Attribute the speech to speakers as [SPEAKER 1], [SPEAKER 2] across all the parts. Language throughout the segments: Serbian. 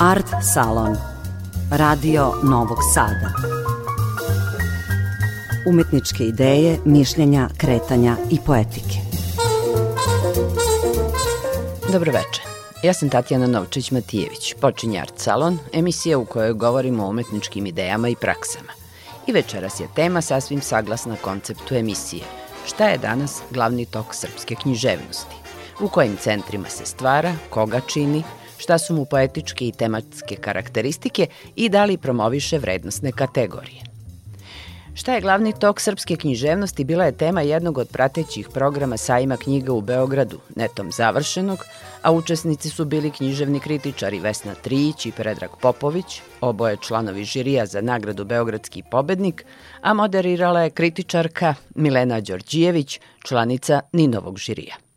[SPEAKER 1] Art Salon Radio Novog Sada Umetničke ideje, mišljenja, kretanja i poetike
[SPEAKER 2] Dobro večer. Ja sam Tatjana Novčić-Matijević, počinje Art Salon, emisija u kojoj govorimo o umetničkim idejama i praksama. I večeras je tema sasvim saglasna konceptu emisije. Šta je danas glavni tok srpske književnosti? U kojim centrima se stvara, koga čini, šta su mu poetičke i tematske karakteristike i da li promoviše vrednostne kategorije. Šta je glavni tok srpske književnosti bila je tema jednog od pratećih programa sajma knjiga u Beogradu, netom završenog, a učesnici su bili književni kritičari Vesna Trijić i Predrag Popović, oboje članovi žirija za nagradu Beogradski pobednik, a moderirala je kritičarka Milena Đorđijević, članica Ninovog žirija.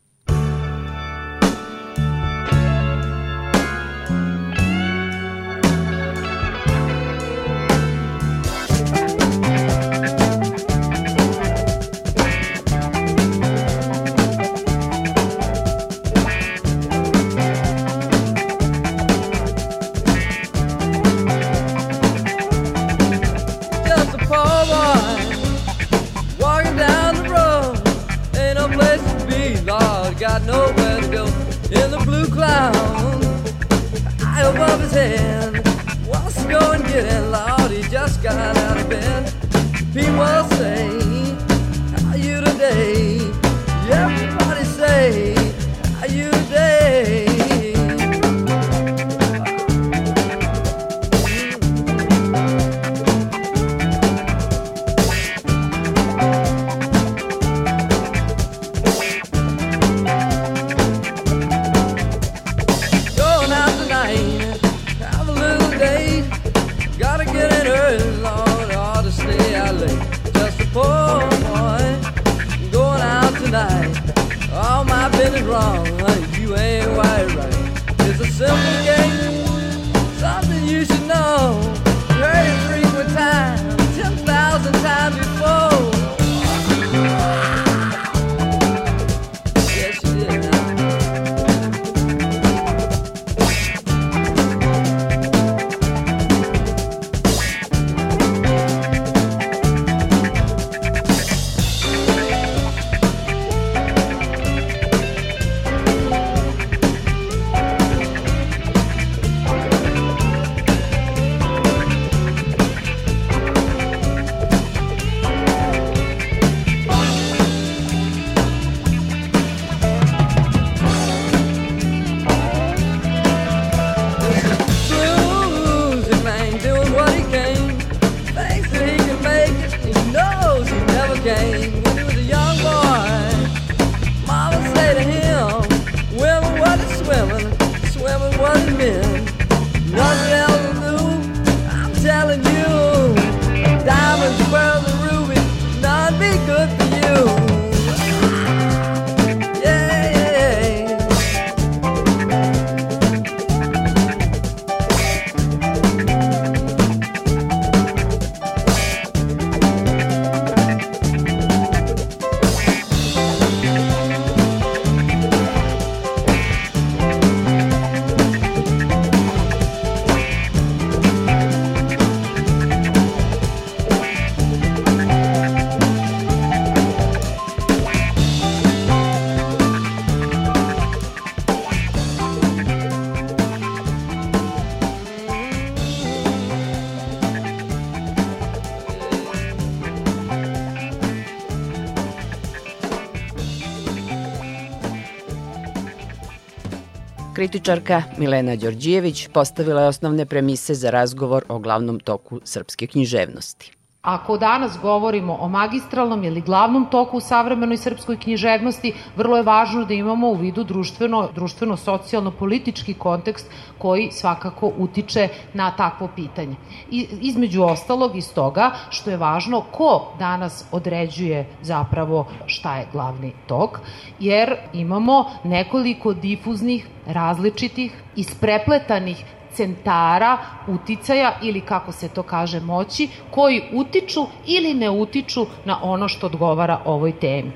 [SPEAKER 2] Kritičarka Milena Đorđijević postavila je osnovne premise za razgovor o glavnom toku srpske književnosti.
[SPEAKER 3] Ako danas govorimo o magistralnom ili glavnom toku u savremenoj srpskoj književnosti, vrlo je važno da imamo u vidu društveno, društveno socijalno politički kontekst koji svakako utiče na takvo pitanje. I, između ostalog iz toga što je važno ko danas određuje zapravo šta je glavni tok, jer imamo nekoliko difuznih, različitih, isprepletanih centara uticaja ili kako se to kaže moći koji utiču ili ne utiču na ono što odgovara ovoj temi.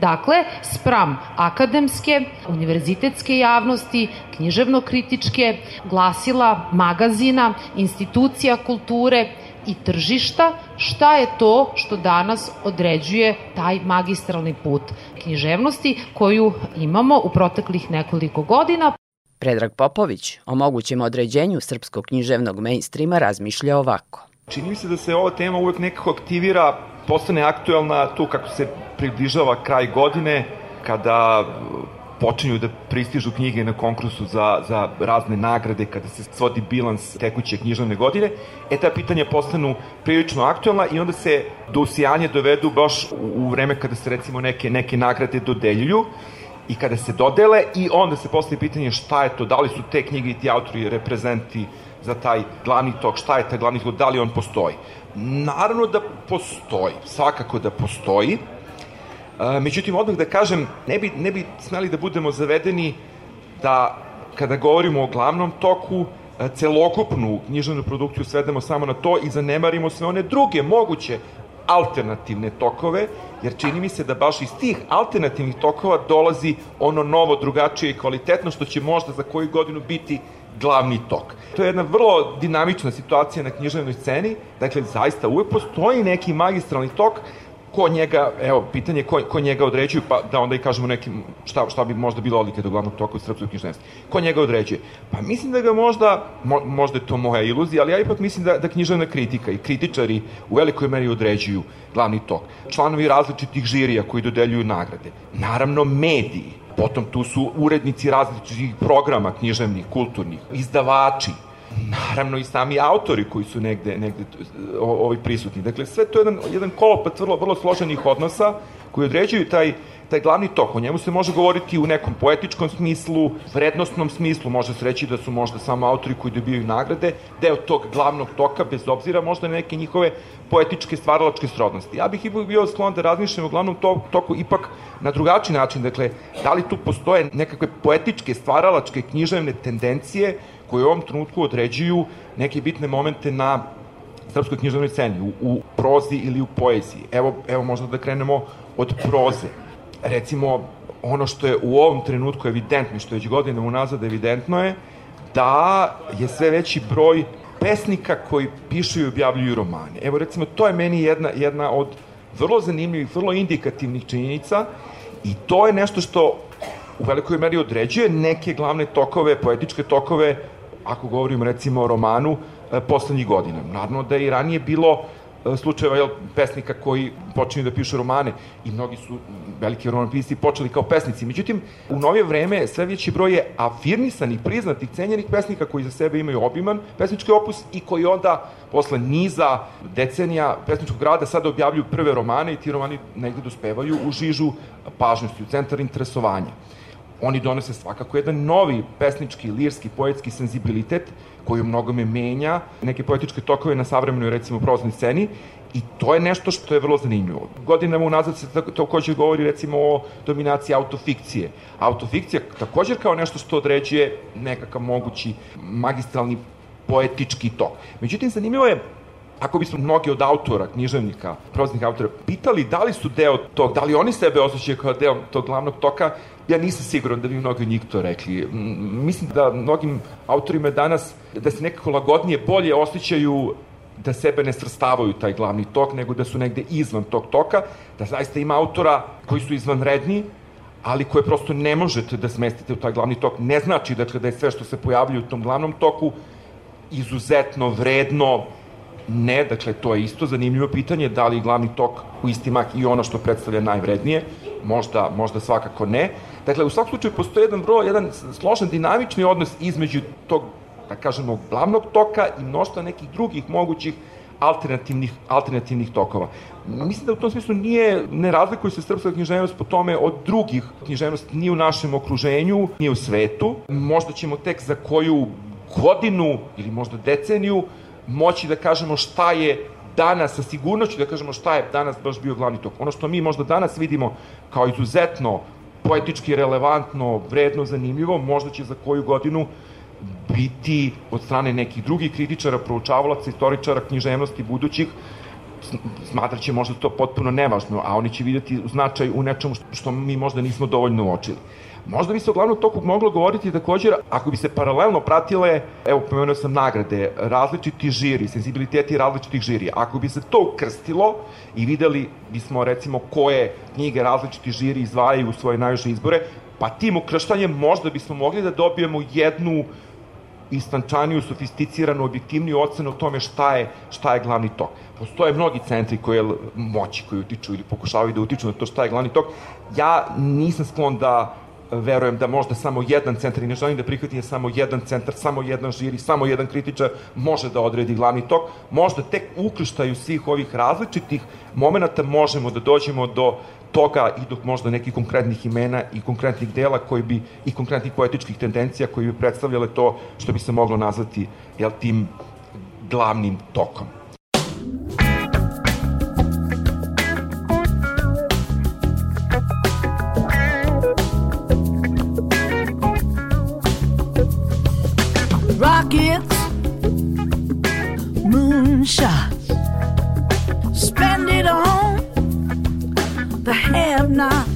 [SPEAKER 3] Dakle, spram akademske, univerzitetske javnosti, književno-kritičke, glasila, magazina, institucija kulture i tržišta, šta je to što danas određuje taj magistralni put književnosti koju imamo u proteklih nekoliko godina.
[SPEAKER 4] Predrag Popović o mogućem određenju srpskog književnog mainstreama razmišlja ovako.
[SPEAKER 5] Čini mi se da se ova tema uvek nekako aktivira, postane aktuelna tu kako se približava kraj godine, kada počinju da pristižu knjige na konkursu za, za razne nagrade, kada se svodi bilans tekuće književne godine, e ta pitanja postanu prilično aktualna i onda se do usijanja dovedu baš u, u vreme kada se recimo neke, neke nagrade dodeljuju i kada se dodele i onda se postaje pitanje šta je to, da li su te knjige i ti autori reprezenti za taj glavni tok, šta je taj glavni tok, da li on postoji. Naravno da postoji, svakako da postoji, međutim, odmah da kažem, ne bi, ne bi smeli da budemo zavedeni da kada govorimo o glavnom toku, celokupnu književnu produkciju svedemo samo na to i zanemarimo sve one druge moguće alternativne tokove, jer čini mi se da baš iz tih alternativnih tokova dolazi ono novo, drugačije i kvalitetno, što će možda za koju godinu biti glavni tok. To je jedna vrlo dinamična situacija na književnoj sceni, dakle, zaista uvek postoji neki magistralni tok, ko njega, evo, pitanje ko, ko njega određuje, pa da onda i kažemo nekim, šta, šta bi možda bilo odlike do glavnog toka u srpskoj književnosti. Ko njega određuje? Pa mislim da ga možda, mo, možda je to moja iluzija, ali ja ipak mislim da, da književna kritika i kritičari u velikoj meri određuju glavni tok. Članovi različitih žirija koji dodeljuju nagrade. Naravno, mediji. Potom tu su urednici različitih programa književnih, kulturnih, izdavači, naravno i sami autori koji su negde, negde ovi prisutni. Dakle, sve to je jedan, jedan kolopat vrlo, vrlo složenih odnosa koji određuju taj, taj glavni tok. O njemu se može govoriti u nekom poetičkom smislu, vrednostnom smislu, može se reći da su možda samo autori koji dobijaju nagrade, deo tog glavnog toka, bez obzira možda na neke njihove poetičke stvaralačke srodnosti. Ja bih ipak bio sklon da razmišljam o glavnom toku ipak na drugačiji način. Dakle, da li tu postoje nekakve poetičke, stvaralačke, književne tendencije koje u ovom trenutku određuju neke bitne momente na srpskoj književnoj sceni, u, u prozi ili u poeziji. Evo, evo možda da krenemo od proze. Recimo, ono što je u ovom trenutku evidentno, što je već godinama unazad evidentno je da je sve veći broj pesnika koji pišu i objavljuju romane. Evo recimo, to je meni jedna, jedna od vrlo zanimljivih, vrlo indikativnih činjenica i to je nešto što u velikoj meri određuje neke glavne tokove, poetičke tokove ako govorimo recimo o romanu, e, poslednjih godina. Naravno da je i ranije bilo e, slučajeva jel, pesnika koji počinju da pišu romane i mnogi su veliki romanopisci počeli kao pesnici. Međutim, u novije vreme sve veći broj je afirmisanih, priznatih, cenjenih pesnika koji za sebe imaju obiman pesnički opus i koji onda posle niza decenija pesničkog rada sada objavljuju prve romane i ti romani negde dospevaju u žižu pažnosti, u centar interesovanja oni donose svakako jedan novi pesnički, lirski, poetski senzibilitet koji u mnogome menja neke poetičke tokove na savremenoj, recimo, prozni sceni I to je nešto što je vrlo zanimljivo. Godinama unazad se takođe govori recimo o dominaciji autofikcije. Autofikcija takođe kao nešto što određuje nekakav mogući magistralni poetički tok. Međutim, zanimljivo je ako bismo mnogi od autora, književnika, proznih autora, pitali da li su deo tog, da li oni sebe osjećaju kao deo tog glavnog toka, ja nisam siguran da bi mnogi od njih to rekli. Mislim da mnogim autorima danas, da se nekako lagodnije, bolje osjećaju da sebe ne srstavaju taj glavni tok, nego da su negde izvan tog toka, da zaista ima autora koji su izvanredni, ali koje prosto ne možete da smestite u taj glavni tok. Ne znači, dakle, da je sve što se pojavljuje u tom glavnom toku izuzetno vredno, Ne, dakle, to je isto zanimljivo pitanje, da li glavni tok u isti mak i ono što predstavlja najvrednije, možda, možda svakako ne. Dakle, u svakom slučaju postoji jedan vrlo, jedan složen dinamični odnos između tog, da kažemo, glavnog toka i mnoštva nekih drugih mogućih alternativnih, alternativnih tokova. Mislim da u tom smislu nije, ne razlikuje se srpska književnost po tome od drugih književnosti ni u našem okruženju, ni u svetu. Možda ćemo tek za koju godinu ili možda deceniju moći da kažemo šta je danas, sa sigurnoću da kažemo šta je danas baš bio glavni tok. Ono što mi možda danas vidimo kao izuzetno poetički relevantno, vredno, zanimljivo, možda će za koju godinu biti od strane nekih drugih kritičara, proučavalaca, istoričara, književnosti budućih, smatraće možda to potpuno nevažno, a oni će videti značaj u nečemu što mi možda nismo dovoljno uočili. Možda bi se o glavnom toku moglo govoriti također, ako bi se paralelno pratile, evo pomenuo sam nagrade, različiti žiri, sensibiliteti različitih žiri. Ako bi se to ukrstilo i videli bismo recimo koje knjige različiti žiri izdvajaju u svoje najviše izbore, pa tim ukrštanjem možda bismo mogli da dobijemo jednu istančaniju, sofisticiranu, objektivniju ocenu o tome šta je, šta je glavni tok. Postoje mnogi centri koje moći koji utiču ili pokušavaju da utiču na to šta je glavni tok. Ja nisam sklon da verujem da možda samo jedan centar i ne želim da prihvatim da samo jedan centar, samo jedan žiri, samo jedan kritičar može da odredi glavni tok. Možda tek ukrštaju svih ovih različitih momenta možemo da dođemo do toga i do možda nekih konkretnih imena i konkretnih dela koji bi i konkretnih poetičkih tendencija koji bi predstavljale to što bi se moglo nazvati jel, tim glavnim tokom.
[SPEAKER 6] Moonshots, spend it on the have not.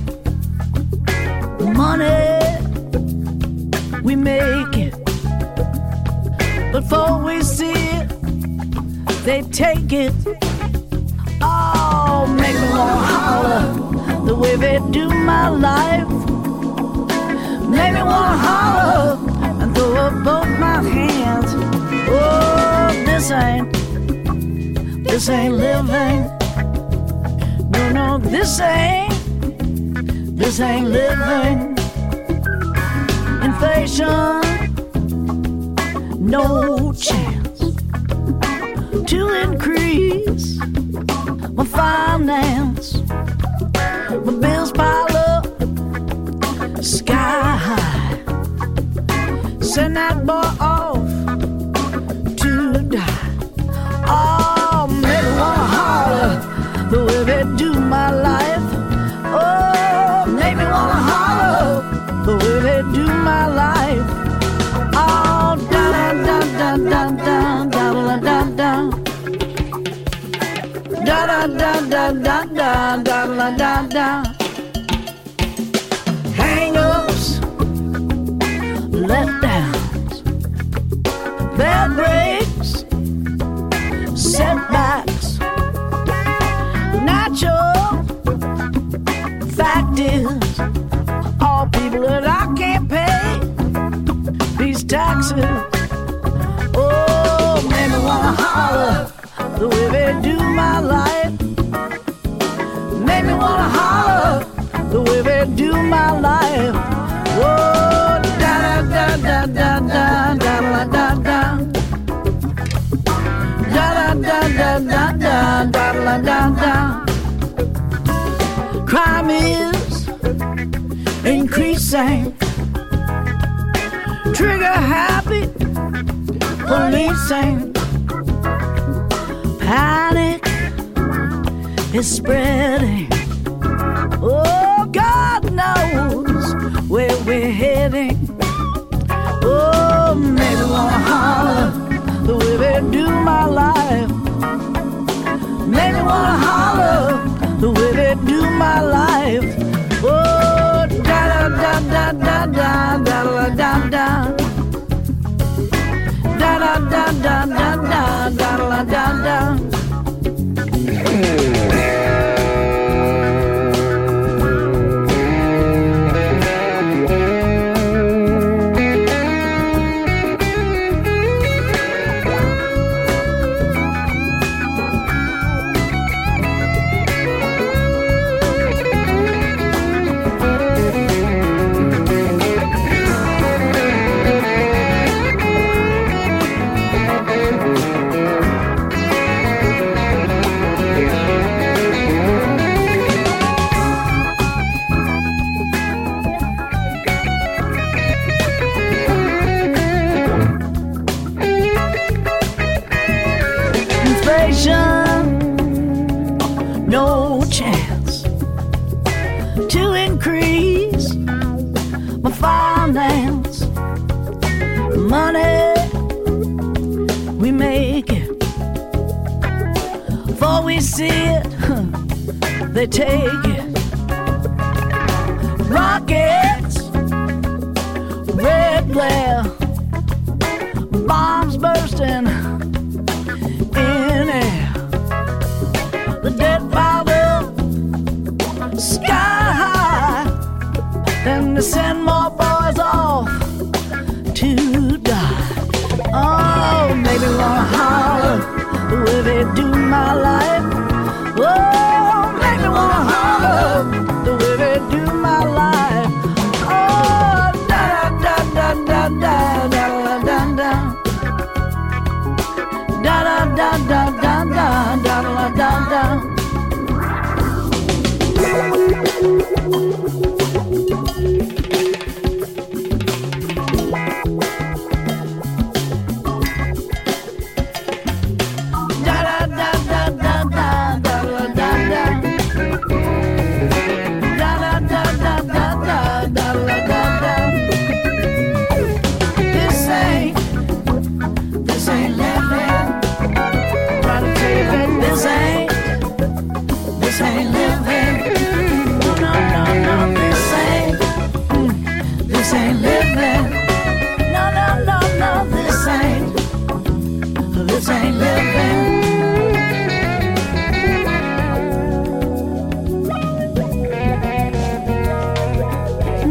[SPEAKER 6] Money we make it, before we see it, they take it. Oh, make me wanna holler the way they do my life. Make me wanna holler and throw up both my hands. Oh, this ain't, this ain't living. No, no, this ain't, this ain't living. Inflation, no chance to increase my finance. My bills pile up sky high. Send that boy off da da da la da da. Hang-ups, letdowns, bad breaks. Da da da. Crime is increasing. Trigger happy policing. Panic is spreading. Oh, God knows where we're heading. Oh, maybe wanna holler the way they do my life. Wanna holler the way they do my life. Oh, da da da da da da da da. Da they take. Rockets, red glare, bombs bursting living. No, no, no, no, this ain't, this ain't living.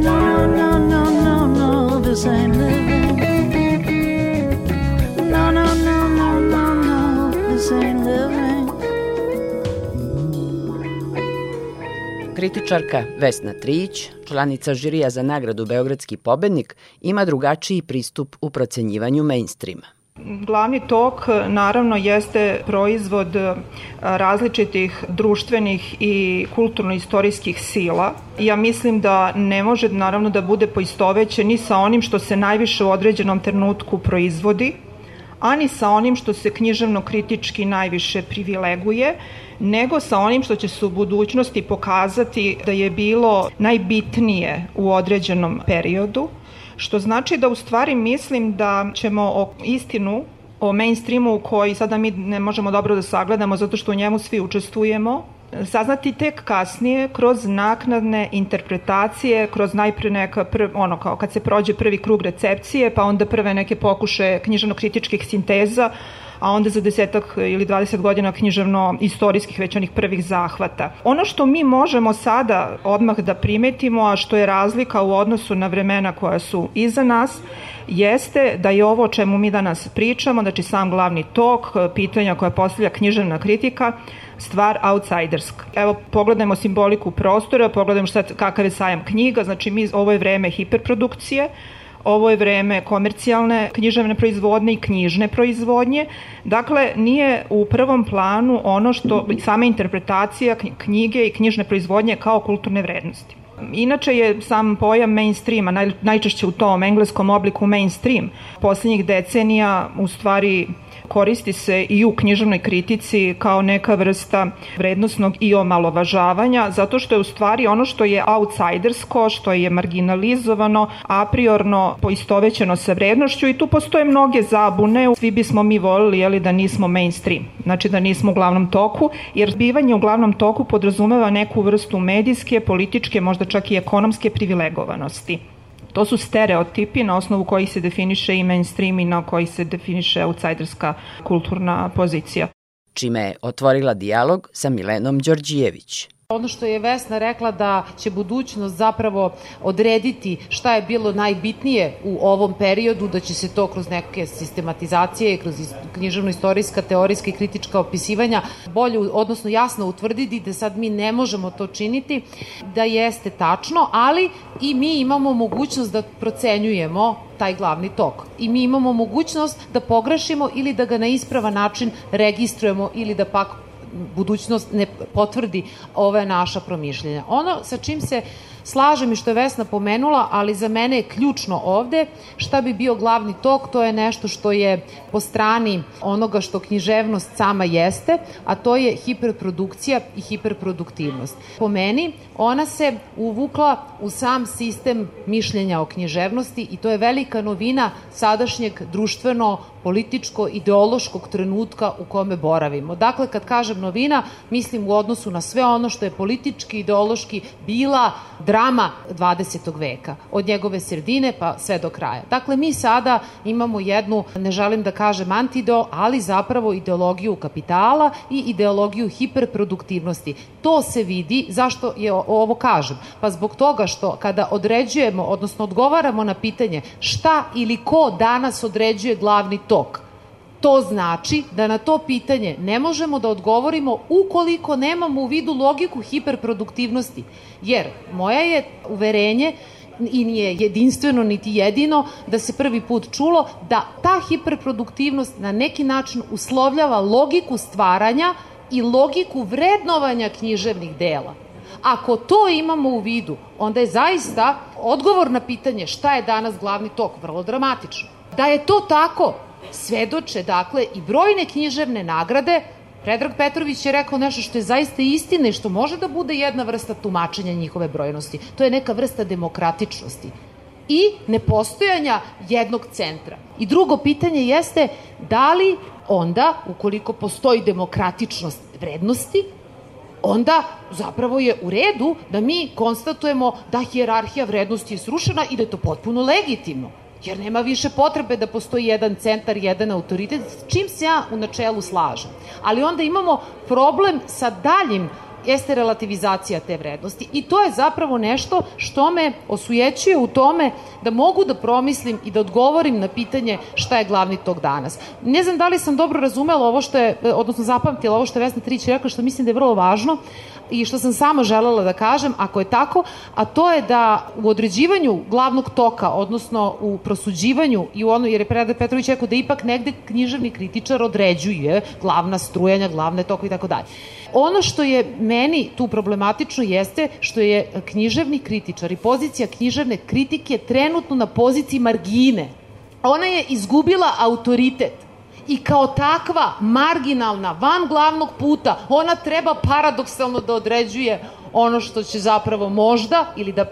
[SPEAKER 6] No, no, no, no, no, this ain't living.
[SPEAKER 4] Kritičarka Vesna Trijić, članica žirija za nagradu Beogradski pobednik, ima drugačiji pristup u procenjivanju mainstreama.
[SPEAKER 7] Glavni tok naravno jeste proizvod e, različitih društvenih i kulturno-istorijskih sila. Ja mislim da ne može naravno da bude poistovećen ni sa onim što se najviše u određenom trenutku proizvodi, ani sa onim što se književno-kritički najviše privileguje, nego sa onim što će se u budućnosti pokazati da je bilo najbitnije u određenom periodu što znači da u stvari mislim da ćemo o istinu o mainstreamu koji sada mi ne možemo dobro da sagledamo zato što u njemu svi učestvujemo, saznati tek kasnije kroz naknadne interpretacije, kroz najpre neka prv, ono kao kad se prođe prvi krug recepcije, pa onda prve neke pokuše književno-kritičkih sinteza, a onda za desetak ili 20 godina književno-istorijskih već onih prvih zahvata. Ono što mi možemo sada odmah da primetimo, a što je razlika u odnosu na vremena koja su iza nas, jeste da je ovo o čemu mi danas pričamo, znači sam glavni tok, pitanja koja postavlja književna kritika, stvar outsiderska. Evo, pogledajmo simboliku prostora, pogledajmo sad kakav je sajam knjiga, znači mi, ovo je vreme hiperprodukcije, ovo je vreme komercijalne književne proizvodnje i knjižne proizvodnje. Dakle, nije u prvom planu ono što sama interpretacija knjige i knjižne proizvodnje kao kulturne vrednosti. Inače je sam pojam mainstreama, naj, najčešće u tom engleskom obliku mainstream, poslednjih decenija u stvari koristi se i u književnoj kritici kao neka vrsta vrednostnog i omalovažavanja, zato što je u stvari ono što je outsidersko, što je marginalizovano, a priorno poistovećeno sa vrednošću i tu postoje mnoge zabune. Svi bismo mi volili jeli, da nismo mainstream, znači da nismo u glavnom toku, jer bivanje u glavnom toku podrazumeva neku vrstu medijske, političke, možda čak i ekonomske privilegovanosti. To su stereotipi na osnovu kojih se definiše i mainstream i na kojih se definiše outsiderska kulturna pozicija.
[SPEAKER 4] Čime je otvorila dijalog sa Milenom Đorđijević.
[SPEAKER 3] Ono što je Vesna rekla da će budućnost zapravo odrediti šta je bilo najbitnije u ovom periodu, da će se to kroz neke sistematizacije, kroz književno-istorijska, teorijska i kritička opisivanja bolje, odnosno jasno utvrditi da sad mi ne možemo to činiti, da jeste tačno, ali i mi imamo mogućnost da procenjujemo taj glavni tok. I mi imamo mogućnost da pogrešimo ili da ga na ispravan način registrujemo ili da pak budućnost ne potvrdi ove naša promišljenja. Ono sa čim se slažem i što je Vesna pomenula, ali za mene je ključno ovde šta bi bio glavni tok, to je nešto što je po strani onoga što književnost sama jeste, a to je hiperprodukcija i hiperproduktivnost. Po meni, ona se uvukla u sam sistem mišljenja o književnosti i to je velika novina sadašnjeg društveno političko-ideološkog trenutka u kome boravimo. Dakle, kad kažem novina, mislim u odnosu na sve ono što je politički, ideološki bila 20. veka, od njegove sredine pa sve do kraja. Dakle, mi sada imamo jednu, ne želim da kažem antideo, ali zapravo ideologiju kapitala i ideologiju hiperproduktivnosti. To se vidi, zašto je ovo kažem? Pa zbog toga što kada određujemo, odnosno odgovaramo na pitanje šta ili ko danas određuje glavni tok, To znači da na to pitanje ne možemo da odgovorimo ukoliko nemamo u vidu logiku hiperproduktivnosti. Jer moja je uverenje i nije jedinstveno niti jedino da se prvi put čulo da ta hiperproduktivnost na neki način uslovljava logiku stvaranja i logiku vrednovanja književnih dela. Ako to imamo u vidu, onda je zaista odgovor na pitanje šta je danas glavni tok vrlo dramatično. Da je to tako, svedoče, dakle, i brojne književne nagrade, Predrag Petrović je rekao nešto što je zaista istina i što može da bude jedna vrsta tumačenja njihove brojnosti. To je neka vrsta demokratičnosti i nepostojanja jednog centra. I drugo pitanje jeste da li onda, ukoliko postoji demokratičnost vrednosti, onda zapravo je u redu da mi konstatujemo da hijerarhija vrednosti je srušena i da je to potpuno legitimno jer nema više potrebe da postoji jedan centar, jedan autoritet, čim se ja u načelu slažem. Ali onda imamo problem sa daljim jeste relativizacija te vrednosti i to je zapravo nešto što me osujećuje u tome da mogu da promislim i da odgovorim na pitanje šta je glavni tog danas. Ne znam da li sam dobro razumela ovo što je, odnosno zapamtila ovo što je Vesna Trić rekla, što mislim da je vrlo važno, i što sam samo želela da kažem, ako je tako, a to je da u određivanju glavnog toka, odnosno u prosuđivanju i u ono, jer je Predrag Petrović rekao da ipak negde književni kritičar određuje glavna strujanja, glavne toka i tako dalje. Ono što je meni tu problematično jeste što je književni kritičar i pozicija književne kritike trenutno na poziciji margine. Ona je izgubila autoritet i kao takva marginalna, van glavnog puta, ona treba paradoksalno da određuje ono što će zapravo možda ili da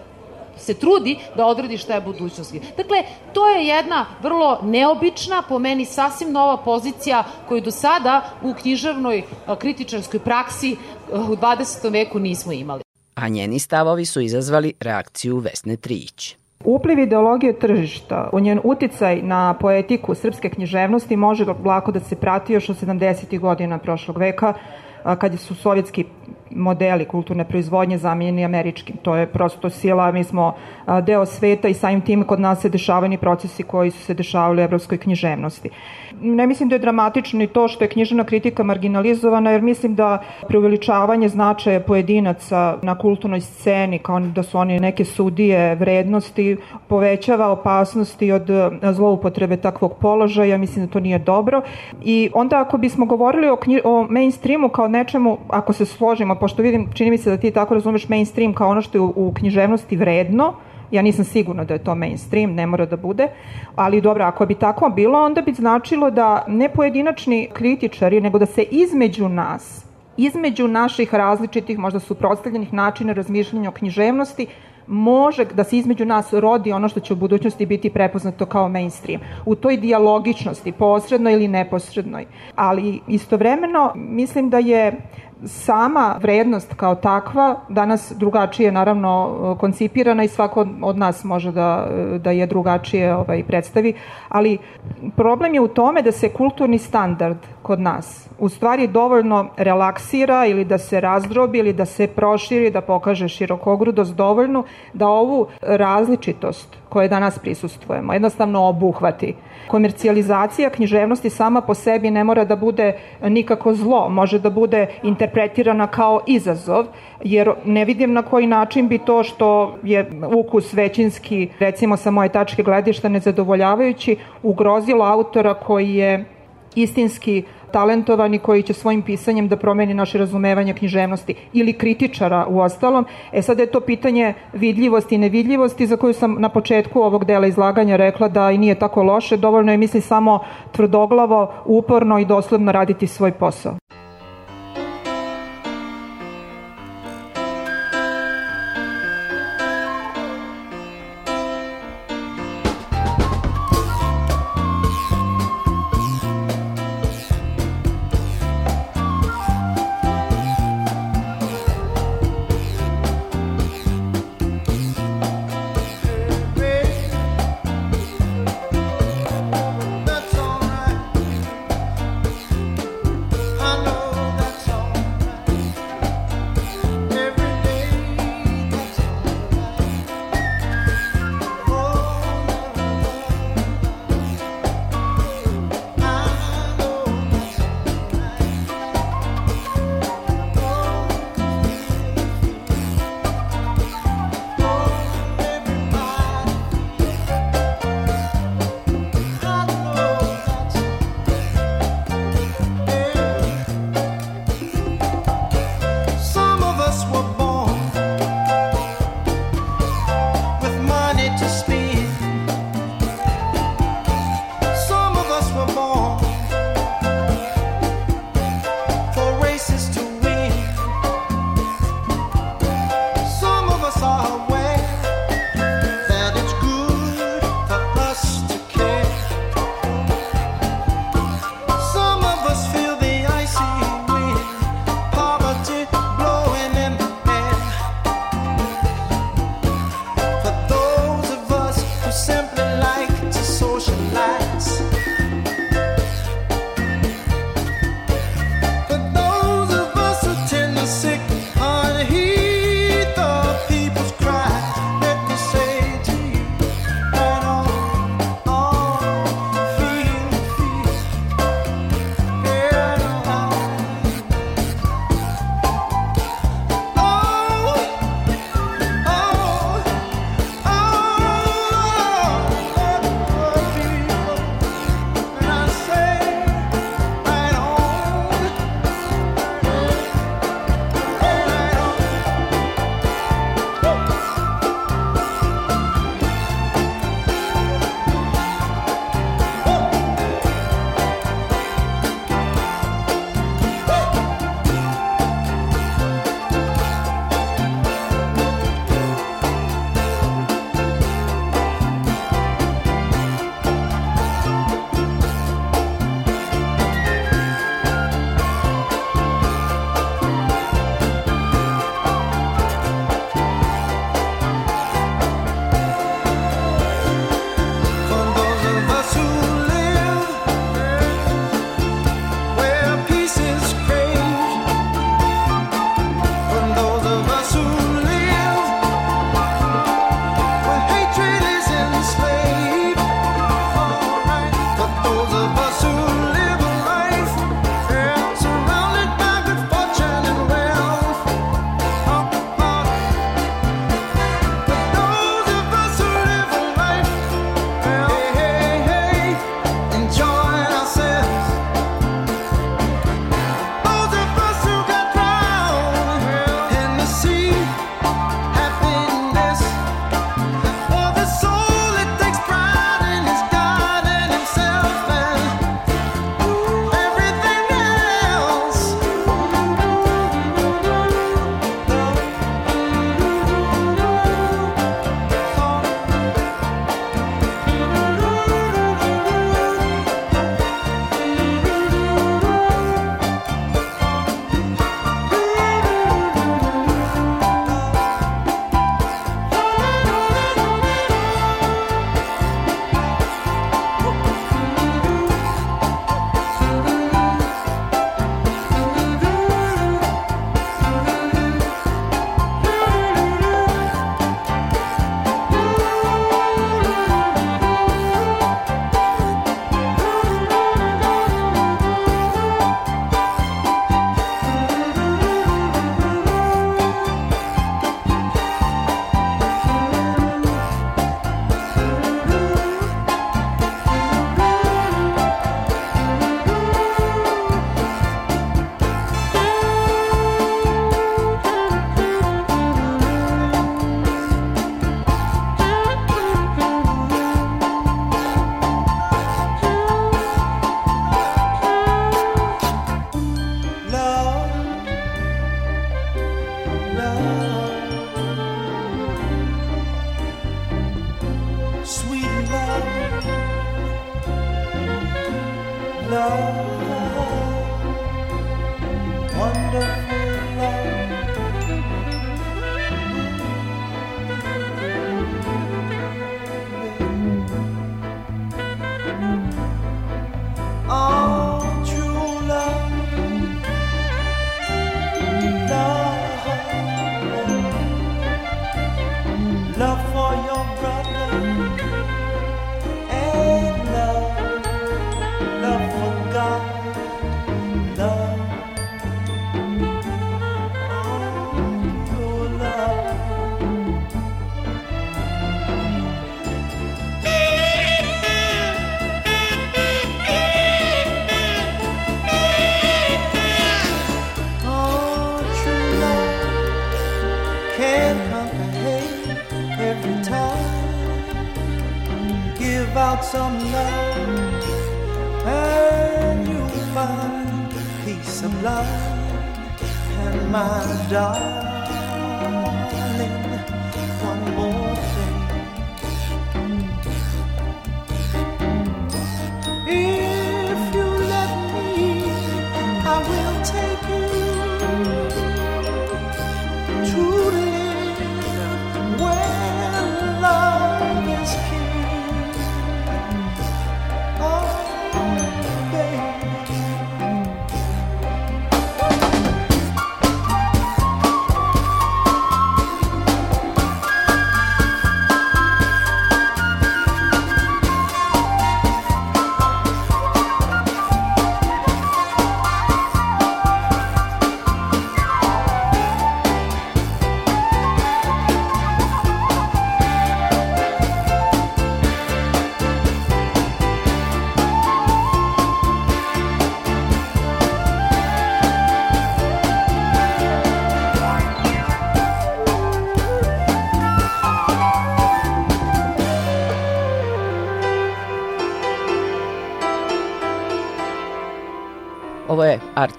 [SPEAKER 3] se trudi da odredi šta je budućnost. Dakle, to je jedna vrlo neobična, po meni sasvim nova pozicija koju do sada u književnoj kritičarskoj praksi u 20. veku nismo imali.
[SPEAKER 4] A njeni stavovi su izazvali reakciju Vesne Trijić.
[SPEAKER 7] Upliv ideologije tržišta, u njen uticaj na poetiku srpske književnosti može lako da se prati još od 70. godina prošlog veka, kad su sovjetski modeli kulturne proizvodnje zamijenjeni američkim. To je prosto sila, mi smo deo sveta i samim tim kod nas se dešavaju procesi koji su se dešavali u evropskoj književnosti. Ne mislim da je dramatično i to što je književna kritika marginalizovana, jer mislim da preuveličavanje značaja pojedinaca na kulturnoj sceni, kao da su oni neke sudije vrednosti, povećava opasnosti od zloupotrebe takvog položaja, mislim da to nije dobro. I onda ako bismo govorili o, knji, o mainstreamu kao nečemu, ako se složimo, pošto vidim, čini mi se da ti tako razumeš mainstream kao ono što je u, u književnosti vredno, Ja nisam sigurna da je to mainstream, ne mora da bude, ali dobro, ako bi tako bilo, onda bi značilo da ne pojedinačni kritičari, nego da se između nas, između naših različitih, možda suprotstavljenih načina razmišljanja o književnosti, može da se između nas rodi ono što će u budućnosti biti prepoznato kao mainstream. U toj dialogičnosti, posrednoj ili neposrednoj. Ali istovremeno mislim da je sama vrednost kao takva danas drugačije naravno koncipirana i svako od nas može da, da je drugačije ovaj, predstavi, ali problem je u tome da se kulturni standard kod nas u stvari dovoljno relaksira ili da se razdrobi ili da se proširi, da pokaže širokogrudost dovoljno da ovu različitost koje danas prisustvujemo jednostavno obuhvati. Komercijalizacija književnosti sama po sebi ne mora da bude nikako zlo, može da bude interpretirana kao izazov, jer ne vidim na koji način bi to što je ukus većinski, recimo sa moje tačke gledišta, nezadovoljavajući, ugrozilo autora koji je istinski talentovani koji će svojim pisanjem da promeni naše razumevanje književnosti ili kritičara u ostalom. E sad je to pitanje vidljivosti i nevidljivosti za koju sam na početku ovog dela izlaganja rekla da i nije tako loše, dovoljno je misli samo tvrdoglavo, uporno i dosledno raditi svoj posao.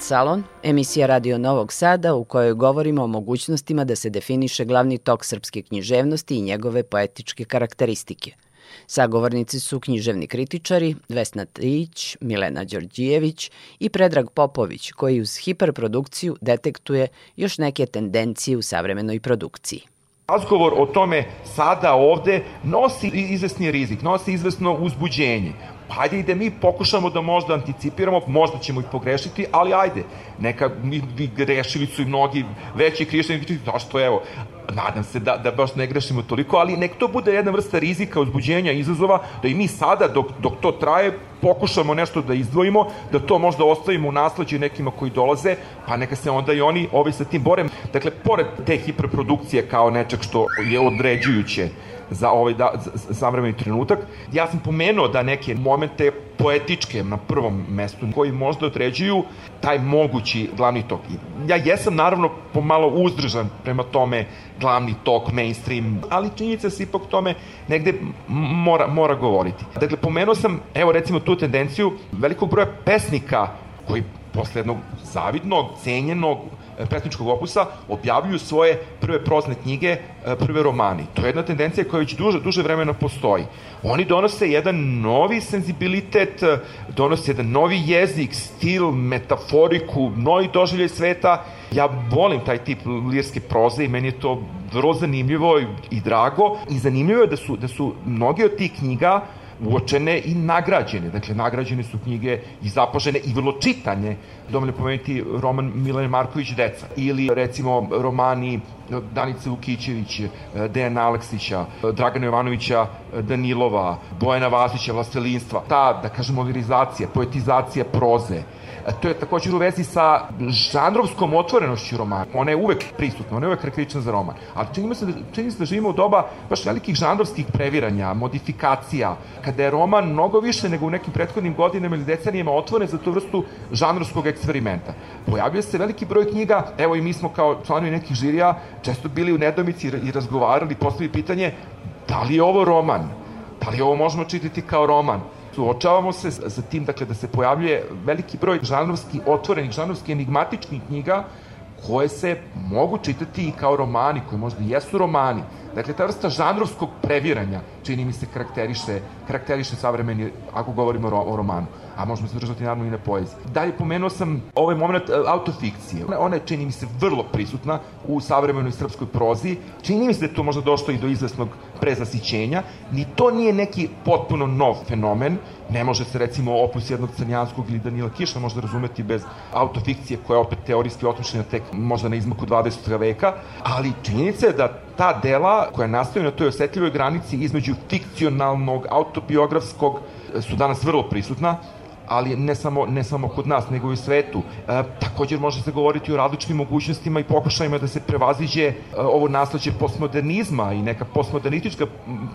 [SPEAKER 4] Salon, emisija Radio Novog Sada u kojoj govorimo o mogućnostima da se definiše glavni tok srpske književnosti i njegove poetičke karakteristike. Sagovornici su književni kritičari Vesna Trić, Milena Đorđijević i Predrag Popović, koji uz hiperprodukciju detektuje još neke tendencije u savremenoj produkciji.
[SPEAKER 5] Razgovor o tome sada ovde nosi izvesni rizik, nosi izvesno uzbuđenje hajde i da mi pokušamo da možda anticipiramo, možda ćemo i pogrešiti, ali ajde, neka mi, mi grešili su i mnogi veći krišćani, zašto evo, nadam se da, da baš ne grešimo toliko, ali nek to bude jedna vrsta rizika, uzbuđenja, izazova, da i mi sada, dok, dok to traje, pokušamo nešto da izdvojimo, da to možda ostavimo u nasleđe nekima koji dolaze, pa neka se onda i oni ovaj sa tim bore. Dakle, pored te hiperprodukcije kao nečeg što je određujuće za ovaj da, savremeni trenutak. Ja sam pomenuo da neke momente poetičke na prvom mestu koji možda određuju taj mogući glavni tok. Ja jesam naravno pomalo uzdržan prema tome glavni tok, mainstream, ali činjenica se ipak tome negde mora, mora govoriti. Dakle, pomenuo sam, evo recimo tu tendenciju velikog broja pesnika koji posle jednog zavidnog, cenjenog, pesničkog opusa objavljuju svoje prve prozne knjige, e, prve romani. To je jedna tendencija koja već duže, duže vremena postoji. Oni donose jedan novi senzibilitet, e, donose jedan novi jezik, stil, metaforiku, novi doživljaj sveta. Ja volim taj tip lirske proze i meni je to vrlo zanimljivo i drago. I zanimljivo je da su, da su mnoge od tih knjiga uočene i nagrađene. Dakle, nagrađene su knjige i zapožene i vrlo čitanje. Dovoljno pomenuti roman Milane Marković Deca ili recimo romani Danice Vukićević, Dejan Aleksića, Dragana Jovanovića Danilova, Bojana Vasića, Vlastelinstva. Ta, da kažemo, lirizacija, poetizacija proze, To je također u vezi sa žanrovskom otvorenošću romana. Ona je uvek prisutna, ona je uvek karakterična za roman. Ali čini se da, čini se da živimo u doba baš velikih žanrovskih previranja, modifikacija, kada je roman mnogo više nego u nekim prethodnim godinama ili decenijama otvoren za tu vrstu žanrovskog eksperimenta. Pojavljuje se veliki broj knjiga, evo i mi smo kao članovi nekih žirija često bili u nedomici i razgovarali, postavili pitanje da li je ovo roman? Da li ovo možemo čitati kao roman? Suočavamo se sa tim dakle, da se pojavljuje veliki broj žanrovski otvorenih, žanrovski enigmatičnih knjiga koje se mogu čitati i kao romani, koji možda jesu romani, Dakle, ta vrsta žanrovskog previranja, čini mi se, karakteriše, karakteriše savremeni, ako govorimo o, romanu a možemo se držati naravno i na poeziji. Dalje pomenuo sam ovaj moment e, autofikcije. Ona, ona je, čini mi se, vrlo prisutna u savremenoj srpskoj prozi. Čini mi se da je to možda došlo i do izvesnog prezasićenja. Ni to nije neki potpuno nov fenomen. Ne može se, recimo, opus jednog Crnjanskog ili Danila Kiša možda razumeti bez autofikcije koja je opet teorijski otmišljena tek možda na izmaku 20. veka, ali činjenica je da ta dela koja nastaju na toj osetljivoj granici između fikcionalnog, autobiografskog su danas vrlo prisutna ali ne samo, ne samo kod nas, nego i u svetu. E, također može se govoriti o različitim mogućnostima i pokušajima da se prevaziđe e, ovo nasleđe postmodernizma i neka postmodernistička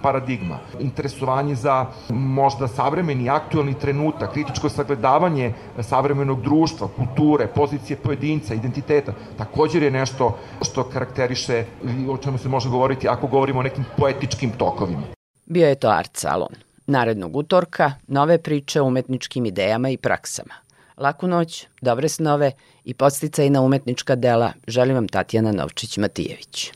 [SPEAKER 5] paradigma. Interesovanje za možda savremeni, aktualni trenutak, kritičko sagledavanje savremenog društva, kulture, pozicije pojedinca, identiteta, također je nešto što karakteriše, o čemu se može govoriti ako govorimo o nekim poetičkim tokovima.
[SPEAKER 4] Bio je to Art Salon. Narednog utorka nove priče o umetničkim idejama i praksama. Laku noć, dobre snove i podsticaj na umetnička dela želim vam Tatjana Novčić-Matijević.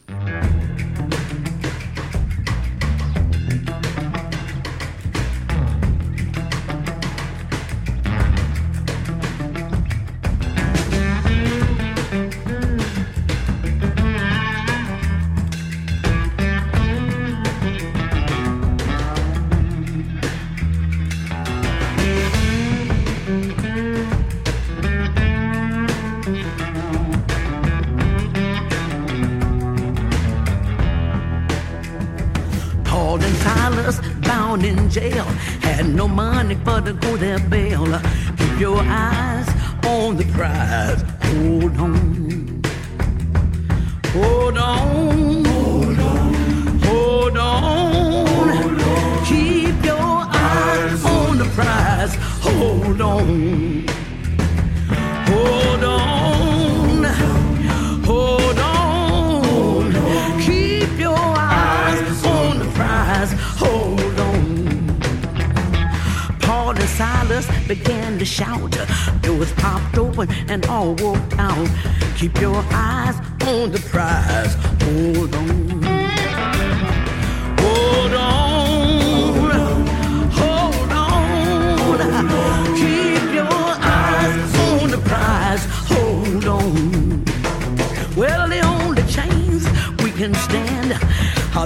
[SPEAKER 8] Jail. Had no money for to go their bail. Keep your eyes on the prize. Hold on. Began to shout. Doors popped open and all walked out. Keep your eyes on the prize. Hold on.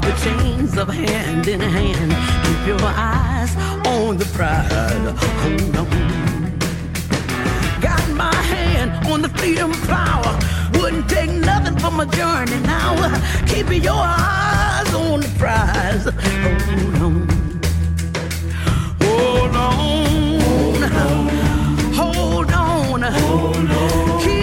[SPEAKER 8] The chains of hand in hand. Keep your eyes on the prize. Hold oh, on. Got my hand on the freedom flower. Wouldn't take nothing for my journey now. Keep your eyes on the prize. Oh, Hold on. Hold on. Hold on. Hold on. Keep your